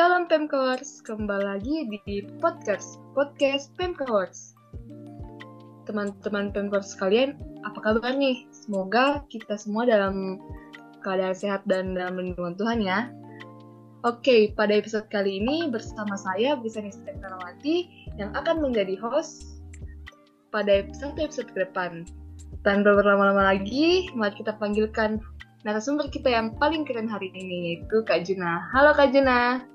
Shalom Pemkors, kembali lagi di podcast podcast Pemkors. Teman-teman Pemkors sekalian, apa kabar nih? Semoga kita semua dalam keadaan sehat dan dalam lindungan Tuhan ya. Oke, pada episode kali ini bersama saya Bisani Teknologi yang akan menjadi host pada satu episode ke depan. Tanpa berlama-lama lagi, mari kita panggilkan narasumber kita yang paling keren hari ini, yaitu Kak Juna. Halo Kak Juna.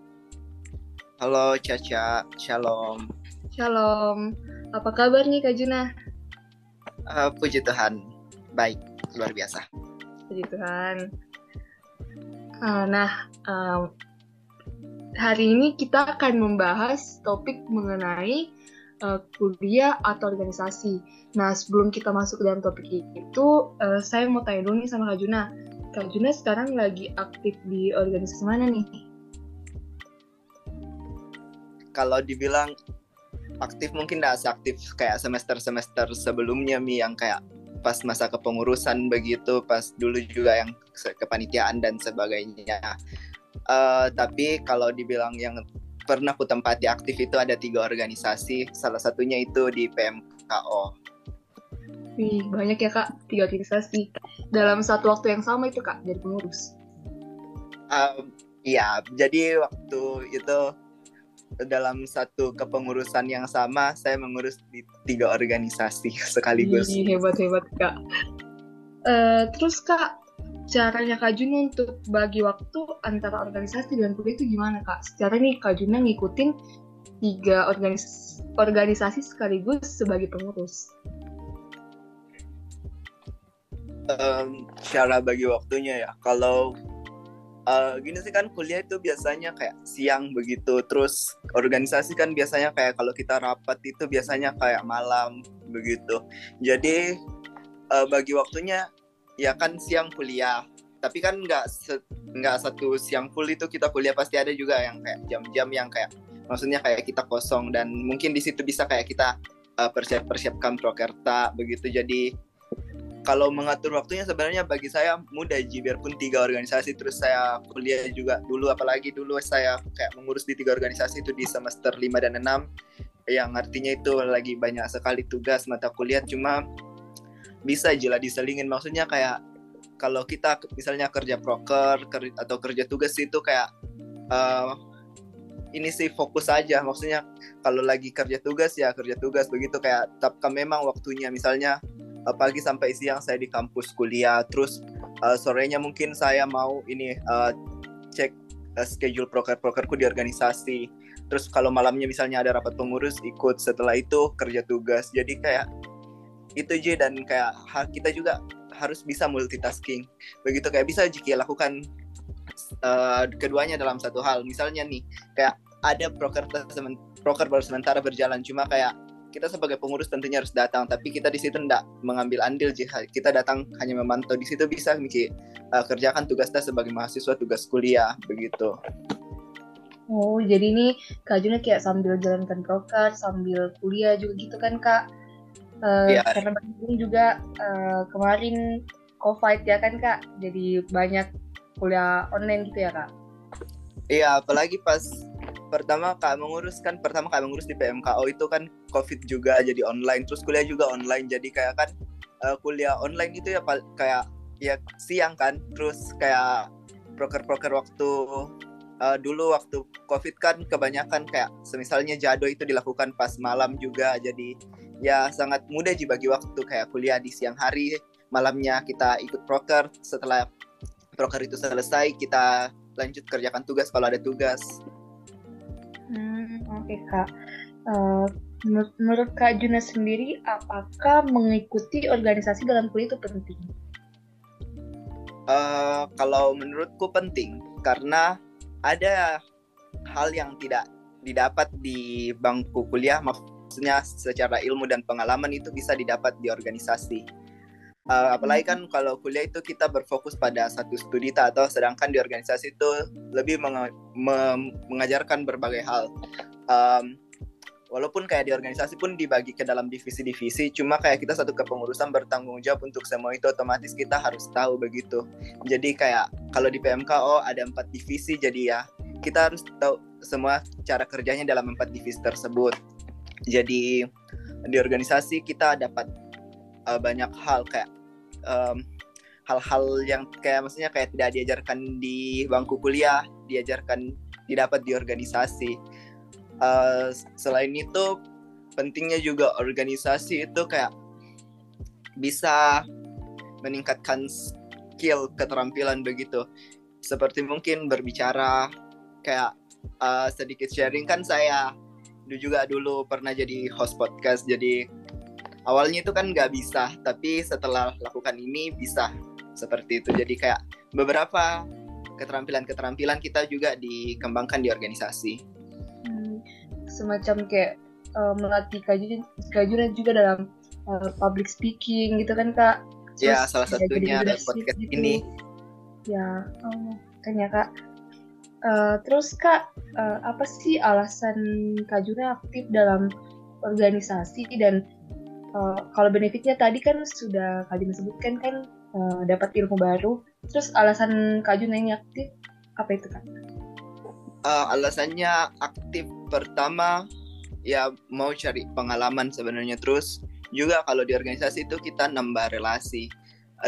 Halo Caca, Shalom. Shalom. Apa kabar nih Kak Juna? Uh, puji Tuhan, baik, luar biasa. Puji Tuhan. Uh, nah, um, hari ini kita akan membahas topik mengenai uh, kuliah atau organisasi. Nah, sebelum kita masuk ke dalam topik itu, uh, saya mau tanya dulu nih sama Kak Juna. Kak Juna sekarang lagi aktif di organisasi mana nih? Kalau dibilang aktif mungkin tidak seaktif kayak semester-semester sebelumnya mi yang kayak pas masa kepengurusan begitu pas dulu juga yang kepanitiaan dan sebagainya uh, tapi kalau dibilang yang pernah ku tempati aktif itu ada tiga organisasi salah satunya itu di PMKO Wih, banyak ya kak, tiga organisasi. Dalam satu waktu yang sama itu kak, jadi pengurus? Uh, iya, jadi waktu itu dalam satu kepengurusan yang sama saya mengurus di tiga organisasi sekaligus. Ih, hebat hebat kak. Uh, terus kak caranya kak Juna untuk bagi waktu antara organisasi dan kuliah itu gimana kak? Secara nih kak Juna ngikutin tiga organis organisasi sekaligus sebagai pengurus. Um, cara bagi waktunya ya, kalau uh, gini sih kan kuliah itu biasanya kayak siang begitu. Terus organisasi kan biasanya kayak kalau kita rapat itu biasanya kayak malam begitu. Jadi uh, bagi waktunya ya kan siang kuliah. Tapi kan nggak nggak satu siang full itu kita kuliah pasti ada juga yang kayak jam-jam yang kayak maksudnya kayak kita kosong. Dan mungkin di situ bisa kayak kita uh, persiap persiapkan prokerta begitu. Jadi kalau mengatur waktunya sebenarnya bagi saya mudah Ji. Biarpun tiga organisasi terus saya kuliah juga dulu apalagi dulu saya kayak mengurus di tiga organisasi itu di semester 5 dan 6 yang artinya itu lagi banyak sekali tugas mata kuliah cuma bisa jila diselingin. Maksudnya kayak kalau kita misalnya kerja proker ker atau kerja tugas itu kayak uh, ini sih fokus aja. Maksudnya kalau lagi kerja tugas ya kerja tugas. Begitu kayak tapi memang waktunya. Misalnya pagi sampai siang saya di kampus kuliah. Terus uh, sorenya mungkin saya mau ini uh, cek uh, schedule proker-prokerku di organisasi. Terus kalau malamnya misalnya ada rapat pengurus ikut. Setelah itu kerja tugas. Jadi kayak itu aja dan kayak kita juga harus bisa multitasking. Begitu kayak bisa jika lakukan uh, keduanya dalam satu hal. Misalnya nih kayak ada proker proker baru sementara berjalan. Cuma kayak kita sebagai pengurus tentunya harus datang tapi kita di situ tidak mengambil andil jika kita datang hanya memantau di situ bisa Miki uh, kerjakan tugasnya sebagai mahasiswa tugas kuliah begitu Oh, jadi ini Kak Juna kayak sambil jalankan proker, sambil kuliah juga gitu kan Kak? Uh, ya. Karena ini juga uh, kemarin COVID ya kan Kak, jadi banyak kuliah online gitu ya Kak? Iya, apalagi pas pertama kak mengurus kan pertama kak mengurus di PMKO itu kan covid juga jadi online terus kuliah juga online. Jadi kayak kan uh, kuliah online itu ya kayak ya siang kan. Terus kayak proker-proker waktu uh, dulu waktu covid kan kebanyakan kayak semisalnya jado itu dilakukan pas malam juga. Jadi ya sangat mudah sih bagi waktu kayak kuliah di siang hari malamnya kita ikut proker. Setelah proker itu selesai kita lanjut kerjakan tugas kalau ada tugas. Hmm, oke okay, kak. Uh, menurut kak Juna sendiri, apakah mengikuti organisasi dalam kuliah itu penting? Uh, kalau menurutku penting karena ada hal yang tidak didapat di bangku kuliah, maksudnya secara ilmu dan pengalaman itu bisa didapat di organisasi Uh, apalagi kan kalau kuliah itu kita berfokus pada satu studi atau sedangkan di organisasi itu lebih meng me mengajarkan berbagai hal. Um, walaupun kayak di organisasi pun dibagi ke dalam divisi-divisi, cuma kayak kita satu kepengurusan bertanggung jawab untuk semua itu otomatis kita harus tahu begitu. Jadi kayak kalau di PMKO ada empat divisi, jadi ya kita harus tahu semua cara kerjanya dalam empat divisi tersebut. Jadi di organisasi kita dapat uh, banyak hal kayak um, hal-hal yang kayak maksudnya kayak tidak diajarkan di bangku kuliah, diajarkan didapat di organisasi. Uh, selain itu pentingnya juga organisasi itu kayak bisa meningkatkan skill keterampilan begitu. Seperti mungkin berbicara kayak uh, sedikit sharing. Kan saya juga dulu pernah jadi host podcast jadi awalnya itu kan nggak bisa tapi setelah lakukan ini bisa seperti itu. Jadi kayak beberapa keterampilan-keterampilan kita juga dikembangkan di organisasi semacam kayak uh, melatih kajuran juga dalam uh, public speaking gitu kan kak ya salah satunya ada podcast gitu. ini ya oh, kan ya kak uh, terus kak uh, apa sih alasan kak Juna aktif dalam organisasi dan uh, kalau benefitnya tadi kan sudah kak Juna sebutkan kan uh, dapat ilmu baru terus alasan kak Juna ini aktif apa itu kak? Uh, alasannya aktif pertama ya mau cari pengalaman sebenarnya. Terus juga kalau di organisasi itu kita nambah relasi.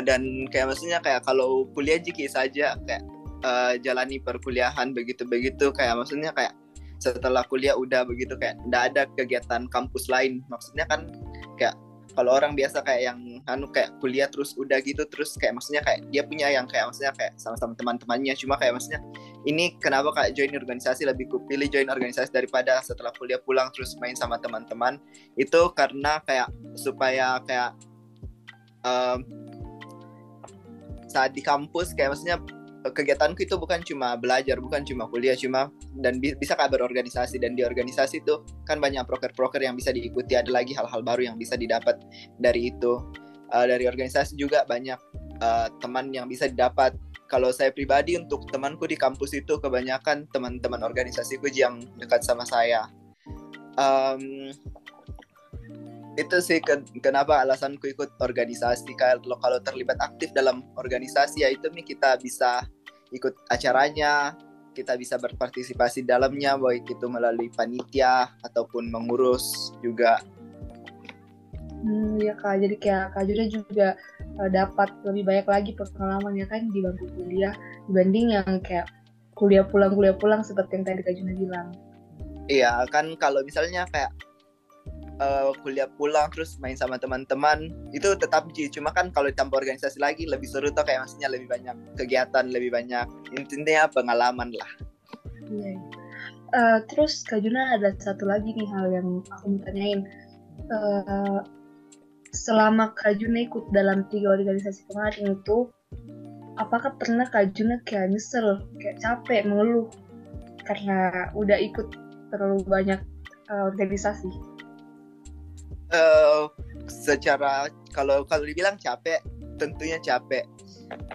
Dan kayak maksudnya kayak kalau kuliah jiki saja kayak uh, jalani perkuliahan begitu-begitu. Kayak maksudnya kayak setelah kuliah udah begitu kayak tidak ada kegiatan kampus lain. Maksudnya kan kayak kalau orang biasa kayak yang anu kayak kuliah terus udah gitu terus kayak maksudnya kayak dia punya yang kayak maksudnya kayak sama-sama teman-temannya. Cuma kayak maksudnya ini kenapa kayak join organisasi lebih kupilih join organisasi daripada setelah kuliah pulang terus main sama teman-teman itu karena kayak supaya kayak um, saat di kampus kayak maksudnya kegiatanku itu bukan cuma belajar, bukan cuma kuliah, cuma dan bi bisa kabar organisasi dan di organisasi itu kan banyak proker-proker yang bisa diikuti, ada lagi hal-hal baru yang bisa didapat dari itu. Uh, dari organisasi juga banyak uh, teman yang bisa didapat. Kalau saya pribadi untuk temanku di kampus itu kebanyakan teman-teman organisasiku yang dekat sama saya. Um, itu sih ke, kenapa alasanku ikut organisasi kalau kalau terlibat aktif dalam organisasi ya itu nih kita bisa ikut acaranya kita bisa berpartisipasi dalamnya baik itu melalui panitia ataupun mengurus juga Hmm, ya kak, jadi kayak kak Juda juga uh, dapat lebih banyak lagi pengalaman ya kan di bangku kuliah dibanding yang kayak kuliah pulang kuliah pulang seperti yang tadi kak Juda bilang. Iya kan kalau misalnya kayak uh, kuliah pulang terus main sama teman-teman itu tetap Ji cuma kan kalau ditambah organisasi lagi lebih seru tuh kayak maksudnya lebih banyak kegiatan lebih banyak intinya pengalaman lah iya. Uh, terus Kak Juna ada satu lagi nih hal yang aku mau tanyain uh, selama Kak Juna ikut dalam tiga organisasi kemarin itu apakah pernah Kak Juna kayak nyesel kayak capek mengeluh? Karena udah ikut terlalu banyak uh, organisasi. Uh, secara kalau kalau dibilang capek tentunya capek.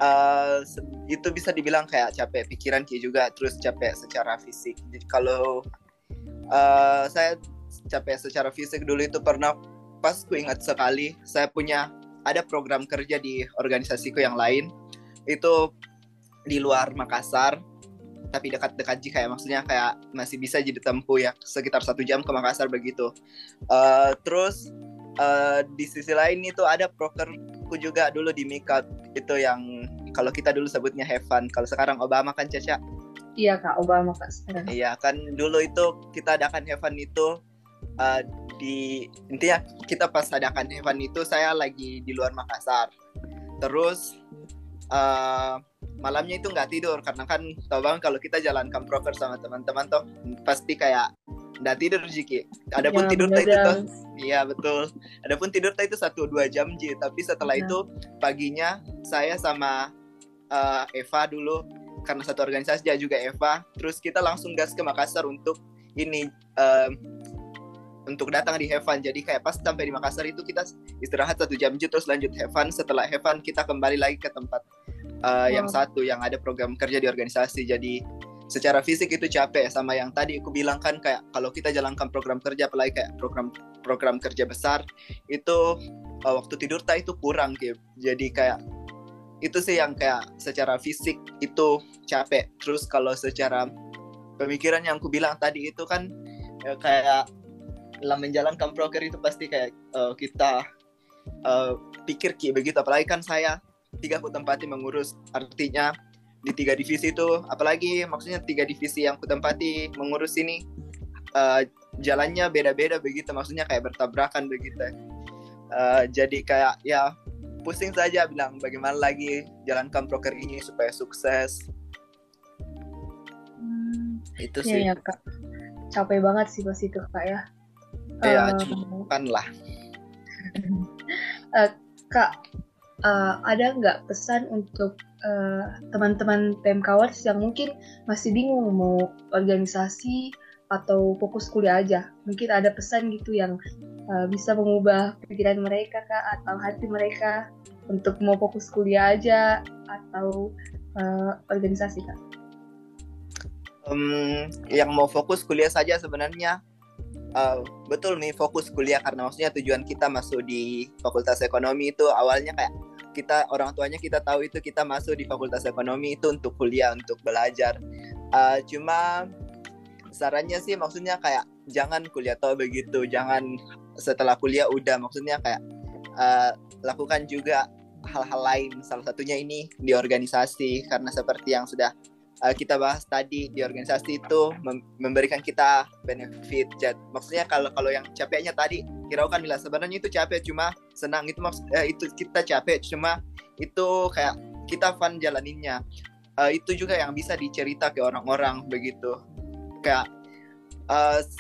Uh, itu bisa dibilang kayak capek pikiran Ki juga terus capek secara fisik. Jadi kalau uh, saya capek secara fisik dulu itu pernah pas ku ingat sekali saya punya ada program kerja di organisasiku yang lain. Itu di luar Makassar tapi dekat-dekat jika ya maksudnya kayak masih bisa jadi tempuh ya sekitar satu jam ke Makassar begitu. Uh, terus uh, di sisi lain itu ada prokerku juga dulu di Mikat itu yang kalau kita dulu sebutnya Heaven kalau sekarang Obama kan Caca? Iya kak Obama kak sekarang. Iya kan dulu itu kita adakan Heaven itu uh, di intinya kita pas adakan Heaven itu saya lagi di luar Makassar terus uh, malamnya itu nggak tidur karena kan tau banget kalau kita jalankan proker sama teman-teman tuh pasti kayak nggak tidur Jiki. Adapun ya, tidur tuh itu tuh, iya betul. Adapun tidur tuh itu satu dua jam Ji. Tapi setelah ya. itu paginya saya sama uh, Eva dulu karena satu organisasi dia juga Eva. Terus kita langsung gas ke Makassar untuk ini uh, untuk datang di Heaven. Jadi kayak pas sampai di Makassar itu kita istirahat satu jam terus lanjut Heaven. Setelah Heaven kita kembali lagi ke tempat uh, yang satu yang ada program kerja di organisasi jadi secara fisik itu capek sama yang tadi aku bilang kan kayak kalau kita jalankan program kerja apalagi kayak program program kerja besar itu uh, waktu tidur tak itu kurang gitu jadi kayak itu sih yang kayak secara fisik itu capek terus kalau secara pemikiran yang aku bilang tadi itu kan ya, kayak dalam menjalankan proker itu pasti kayak uh, kita uh, pikir ki begitu. Apalagi kan saya tiga aku tempati mengurus artinya di tiga divisi itu apalagi maksudnya tiga divisi yang ku tempati mengurus ini uh, jalannya beda-beda begitu. Maksudnya kayak bertabrakan begitu. Uh, jadi kayak ya pusing saja bilang bagaimana lagi jalankan proker ini supaya sukses. Hmm, itu Iya sih. ya kak, capek banget sih pas itu kak ya. Ya Eh, cuma kan lah Kak, eh, ada nggak pesan untuk eh, teman-teman PMKWers yang mungkin masih bingung mau organisasi atau fokus kuliah aja? Mungkin ada pesan gitu yang eh, bisa mengubah pikiran mereka kak atau hati mereka untuk mau fokus kuliah aja atau eh, organisasi kak? Em, yang mau fokus kuliah saja sebenarnya eh, betul nih fokus kuliah karena maksudnya tujuan kita masuk di fakultas ekonomi itu awalnya kayak kita orang tuanya kita tahu itu kita masuk di fakultas ekonomi itu untuk kuliah untuk belajar. Eh, cuma sarannya sih maksudnya kayak jangan kuliah tau begitu jangan setelah kuliah udah maksudnya kayak eh, lakukan juga hal-hal lain. Salah satunya ini di organisasi karena seperti yang sudah uh, kita bahas tadi di organisasi itu mem- memberikan kita benefit Jad. maksudnya kalau kalau yang capeknya tadi kira kan bilang sebenarnya itu capek cuma senang. Itu maksud eh, itu kita capek cuma itu kayak kita fun jalaninnya. Eh, itu juga yang bisa dicerita ke orang-orang begitu. Kayak s-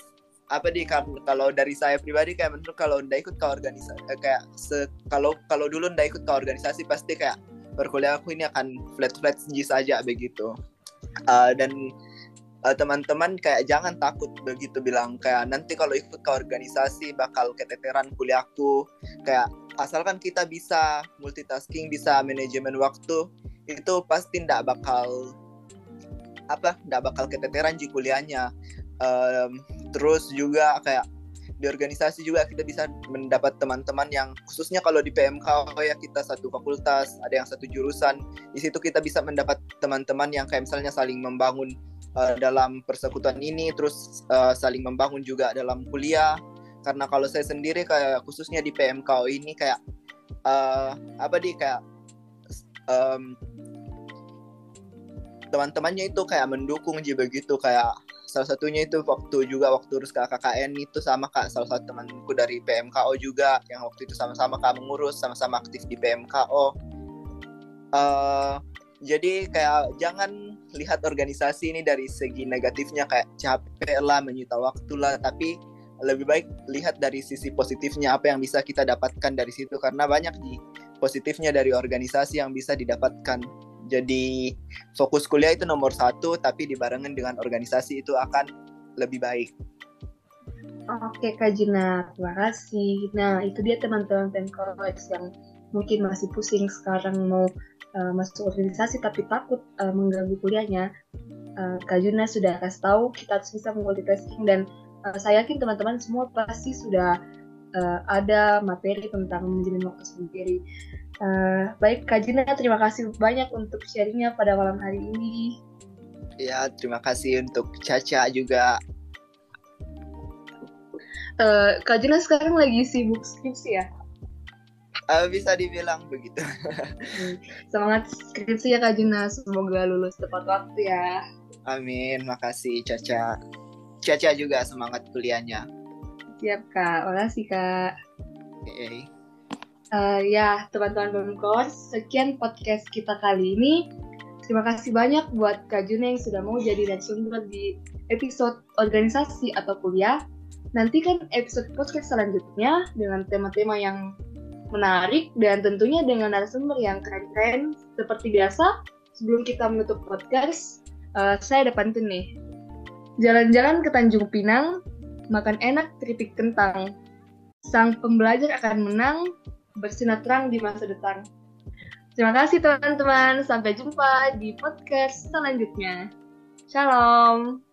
apa di kalau dari saya pribadi kayak menurut kalau udah ikut ke organisasi kayak se- kalau kalau dulu udah ikut ke organisasi pasti kayak perkuliahan aku ini akan flat flat saja begitu Uh, dan uh, teman-teman kayak jangan takut begitu bilang kayak nanti kalau ikut ke organisasi bakal keteteran kuliahku. Kayak asalkan kita bisa multitasking bisa manajemen waktu itu pasti ndak bakal apa ndak bakal keteteran di kuliahnya. Um, terus juga kayak di organisasi juga kita bisa mendapat teman-teman yang khususnya kalau di PMK oh ya kita satu fakultas ada yang satu jurusan di situ kita bisa mendapat teman-teman yang kayak misalnya saling membangun uh, dalam persekutuan ini terus uh, saling membangun juga dalam kuliah. Karena kalau saya sendiri kayak khususnya di PMK ini kayak uh, apa di kayak um, teman-temannya itu kayak mendukung aja begitu kayak salah satunya itu waktu juga waktu urus KKKN itu sama kak. Salah satu temanku dari PMKO juga yang waktu itu sama-sama kak mengurus sama-sama aktif di PMKO Eh, jadi kayak jangan lihat organisasi ini dari segi negatifnya kayak capek lah menyita waktu lah. Tapi lebih baik lihat dari sisi positifnya apa yang bisa kita dapatkan dari situ. Karena banyak di positifnya dari organisasi yang bisa didapatkan jadi fokus kuliah itu nomor satu tapi dibarengan dengan organisasi itu akan lebih baik Oke Kak Juna, terima kasih. Nah itu dia teman-teman Pemkorox yang mungkin masih pusing sekarang mau uh, masuk organisasi tapi takut uh, mengganggu kuliahnya. Uh, Kak Juna sudah kasih tahu kita harus bisa multitasking dan uh, saya yakin teman-teman semua pasti sudah uh, ada materi tentang manajemen waktu sendiri. Uh, baik Kak Juna, terima kasih banyak untuk sharingnya pada malam hari ini. ya terima kasih untuk Caca juga Uh, Kak Juna sekarang lagi sibuk skripsi ya? Eh, bisa dibilang begitu Semangat skripsi ya Kak Juna, semoga lulus tepat waktu ya. amin makasih Caca Caca juga semangat kuliahnya Siap Kak, makasih Kak. Oke. Eh, ya, teman-teman Bemkors, sekian podcast kita kali ini. Terima kasih banyak buat Kak Juna yang sudah mau jadi narasumber di episode organisasi atau kuliah. Nantikan episode podcast selanjutnya dengan tema-tema yang menarik dan tentunya dengan narasumber yang keren-keren seperti biasa. Sebelum kita menutup podcast, eh, saya ada pantun nih. Jalan-jalan ke Tanjung Pinang, makan enak keripik kentang. Sang pembelajar akan menang, bersinar terang di masa depan. Terima kasih teman-teman, sampai jumpa di podcast selanjutnya. Shalom.